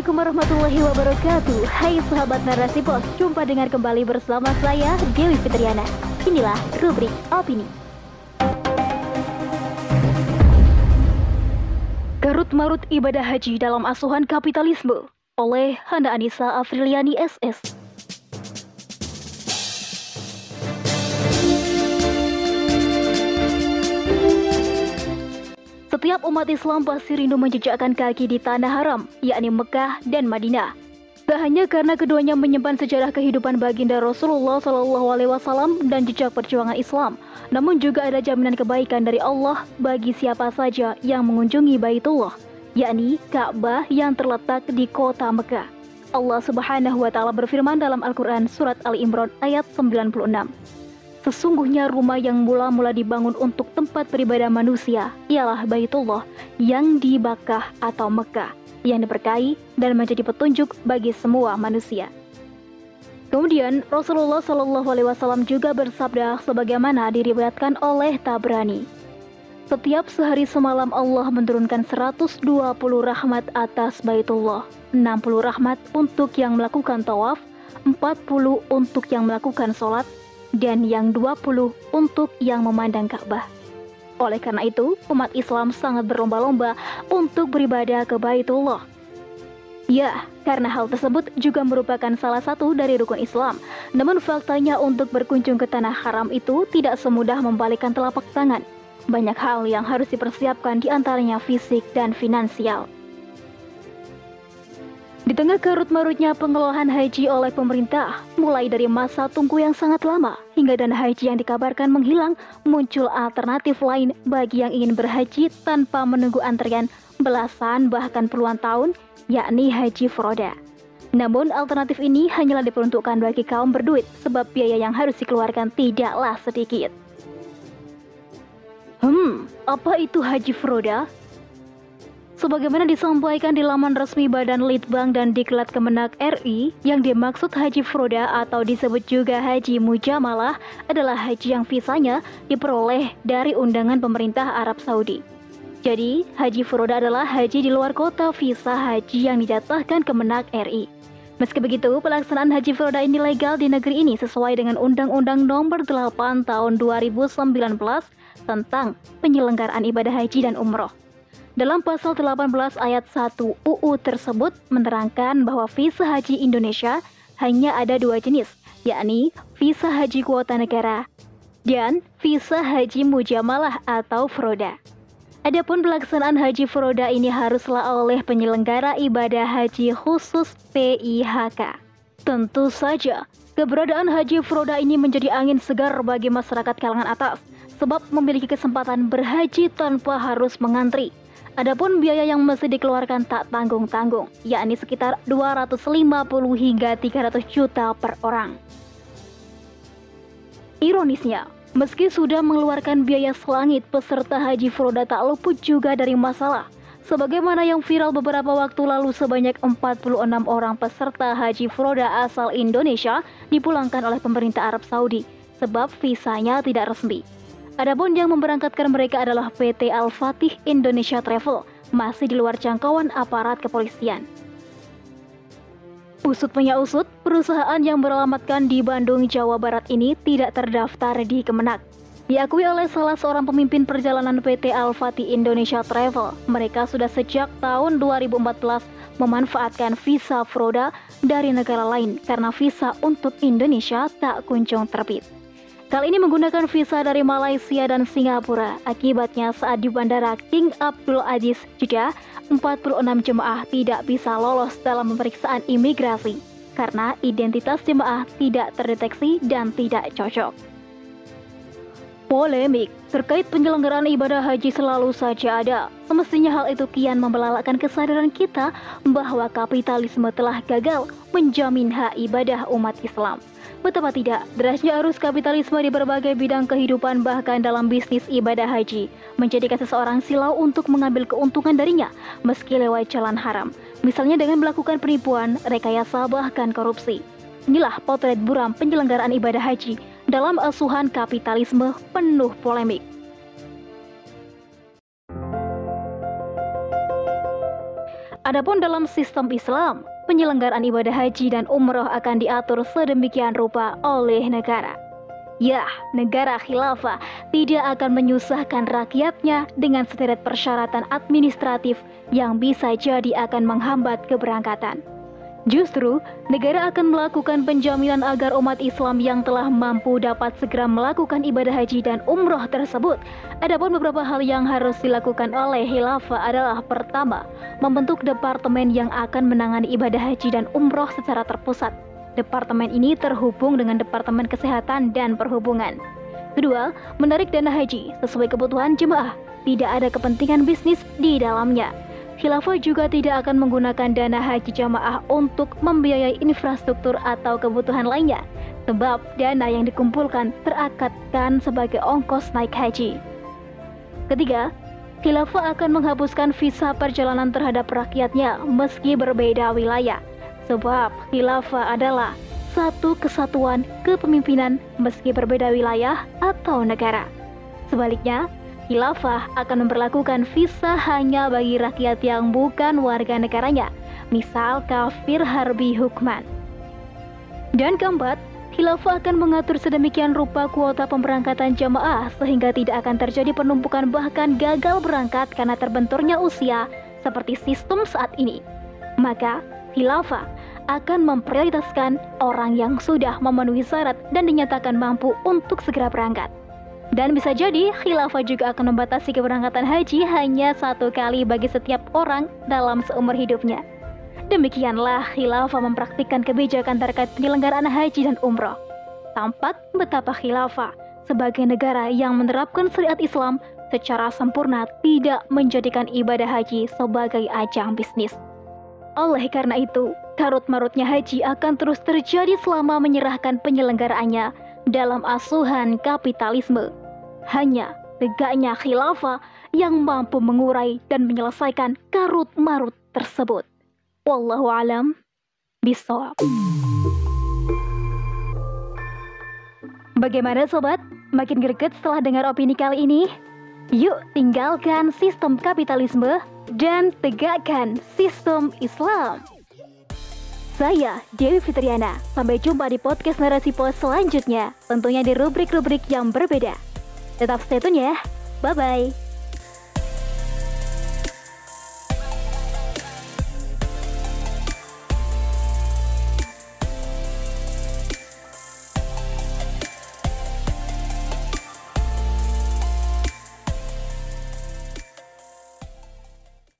Assalamualaikum warahmatullahi wabarakatuh. Hai sahabat narasi pos Jumpa dengan kembali bersama saya Dewi Fitriana. Inilah rubrik opini. Garut Marut Ibadah Haji dalam Asuhan Kapitalisme. Oleh Handa Anissa Afriliani SS Setiap umat Islam pasti rindu menjejakkan kaki di tanah haram, yakni Mekah dan Madinah. Tak hanya karena keduanya menyimpan sejarah kehidupan baginda Rasulullah Shallallahu Alaihi Wasallam dan jejak perjuangan Islam, namun juga ada jaminan kebaikan dari Allah bagi siapa saja yang mengunjungi Baitullah, yakni Ka'bah yang terletak di kota Mekah. Allah Subhanahu wa taala berfirman dalam Al-Qur'an surat Ali Imran ayat 96. Sesungguhnya rumah yang mula-mula dibangun untuk tempat beribadah manusia ialah Baitullah yang di Bakah atau Mekah yang diberkahi dan menjadi petunjuk bagi semua manusia. Kemudian Rasulullah Shallallahu Alaihi Wasallam juga bersabda sebagaimana diriwayatkan oleh Tabrani. Setiap sehari semalam Allah menurunkan 120 rahmat atas Baitullah, 60 rahmat untuk yang melakukan tawaf, 40 untuk yang melakukan sholat, dan yang 20 untuk yang memandang Ka'bah. Oleh karena itu, umat Islam sangat berlomba-lomba untuk beribadah ke Baitullah. Ya, karena hal tersebut juga merupakan salah satu dari rukun Islam. Namun faktanya untuk berkunjung ke tanah haram itu tidak semudah membalikkan telapak tangan. Banyak hal yang harus dipersiapkan di antaranya fisik dan finansial. Tengah karut-marutnya pengelolaan haji oleh pemerintah, mulai dari masa tunggu yang sangat lama hingga dana haji yang dikabarkan menghilang, muncul alternatif lain bagi yang ingin berhaji tanpa menunggu antrian belasan bahkan puluhan tahun, yakni haji Froda. Namun alternatif ini hanyalah diperuntukkan bagi kaum berduit sebab biaya yang harus dikeluarkan tidaklah sedikit. Hmm, apa itu haji Froda? Sebagaimana disampaikan di laman resmi Badan Litbang dan Diklat Kemenak RI, yang dimaksud Haji Froda atau disebut juga Haji Mujamalah adalah haji yang visanya diperoleh dari undangan pemerintah Arab Saudi. Jadi, Haji Froda adalah haji di luar kota visa haji yang dijatuhkan Kemenak RI. Meski begitu, pelaksanaan Haji Froda ini legal di negeri ini sesuai dengan Undang-Undang Nomor 8 Tahun 2019 tentang penyelenggaraan ibadah haji dan umroh. Dalam pasal 18 ayat 1 UU tersebut menerangkan bahwa visa haji Indonesia hanya ada dua jenis, yakni visa haji kuota negara dan visa haji mujamalah atau froda. Adapun pelaksanaan haji froda ini haruslah oleh penyelenggara ibadah haji khusus PIHK. Tentu saja, keberadaan haji froda ini menjadi angin segar bagi masyarakat kalangan atas sebab memiliki kesempatan berhaji tanpa harus mengantri Adapun biaya yang mesti dikeluarkan tak tanggung-tanggung, yakni sekitar 250 hingga 300 juta per orang. Ironisnya, meski sudah mengeluarkan biaya selangit, peserta haji Froda tak luput juga dari masalah. Sebagaimana yang viral beberapa waktu lalu sebanyak 46 orang peserta haji Froda asal Indonesia dipulangkan oleh pemerintah Arab Saudi sebab visanya tidak resmi. Adapun yang memberangkatkan mereka adalah PT Al-Fatih Indonesia Travel, masih di luar jangkauan aparat kepolisian. Usut punya usut, perusahaan yang beralamatkan di Bandung, Jawa Barat ini tidak terdaftar di Kemenak. Diakui oleh salah seorang pemimpin perjalanan PT Al-Fatih Indonesia Travel, mereka sudah sejak tahun 2014 memanfaatkan visa Froda dari negara lain karena visa untuk Indonesia tak kunjung terbit. Kali ini menggunakan visa dari Malaysia dan Singapura. Akibatnya saat di Bandara King Abdul Aziz Jeddah, 46 jemaah tidak bisa lolos dalam pemeriksaan imigrasi karena identitas jemaah tidak terdeteksi dan tidak cocok. Polemik terkait penyelenggaraan ibadah haji selalu saja ada. Semestinya hal itu kian membelalakan kesadaran kita bahwa kapitalisme telah gagal menjamin hak ibadah umat Islam. Betapa tidak, derasnya arus kapitalisme di berbagai bidang kehidupan bahkan dalam bisnis ibadah haji menjadikan seseorang silau untuk mengambil keuntungan darinya meski lewat jalan haram. Misalnya dengan melakukan penipuan, rekayasa bahkan korupsi. Inilah potret buram penyelenggaraan ibadah haji dalam asuhan kapitalisme penuh polemik. Adapun dalam sistem Islam, penyelenggaraan ibadah haji dan umroh akan diatur sedemikian rupa oleh negara. Ya, negara khilafah tidak akan menyusahkan rakyatnya dengan sederet persyaratan administratif yang bisa jadi akan menghambat keberangkatan. Justru, negara akan melakukan penjaminan agar umat Islam yang telah mampu dapat segera melakukan ibadah haji dan umroh tersebut. Adapun beberapa hal yang harus dilakukan oleh khilafah adalah pertama, membentuk departemen yang akan menangani ibadah haji dan umroh secara terpusat. Departemen ini terhubung dengan Departemen Kesehatan dan Perhubungan. Kedua, menarik dana haji sesuai kebutuhan jemaah. Tidak ada kepentingan bisnis di dalamnya. Khilafah juga tidak akan menggunakan dana haji jamaah untuk membiayai infrastruktur atau kebutuhan lainnya, sebab dana yang dikumpulkan terakatkan sebagai ongkos naik haji. Ketiga, Khilafah akan menghapuskan visa perjalanan terhadap rakyatnya meski berbeda wilayah, sebab Khilafah adalah satu kesatuan kepemimpinan meski berbeda wilayah atau negara. Sebaliknya, Khilafah akan memperlakukan visa hanya bagi rakyat yang bukan warga negaranya, misal kafir harbi hukman. Dan keempat, Khilafah akan mengatur sedemikian rupa kuota pemberangkatan jamaah sehingga tidak akan terjadi penumpukan bahkan gagal berangkat karena terbenturnya usia seperti sistem saat ini. Maka, Khilafah akan memprioritaskan orang yang sudah memenuhi syarat dan dinyatakan mampu untuk segera berangkat. Dan bisa jadi khilafah juga akan membatasi keberangkatan haji hanya satu kali bagi setiap orang dalam seumur hidupnya. Demikianlah khilafah mempraktikkan kebijakan terkait penyelenggaraan haji dan umroh. Tampak betapa khilafah sebagai negara yang menerapkan syariat Islam secara sempurna tidak menjadikan ibadah haji sebagai ajang bisnis. Oleh karena itu, karut-marutnya haji akan terus terjadi selama menyerahkan penyelenggaraannya dalam asuhan kapitalisme. Hanya tegaknya khilafah yang mampu mengurai dan menyelesaikan karut-marut tersebut. Wallahu alam bisawab. Bagaimana sobat? Makin greget setelah dengar opini kali ini? Yuk tinggalkan sistem kapitalisme dan tegakkan sistem Islam. Saya Dewi Fitriana. Sampai jumpa di podcast Narasi Pos selanjutnya. Tentunya di rubrik-rubrik yang berbeda. Tetap stay tune ya. Bye-bye.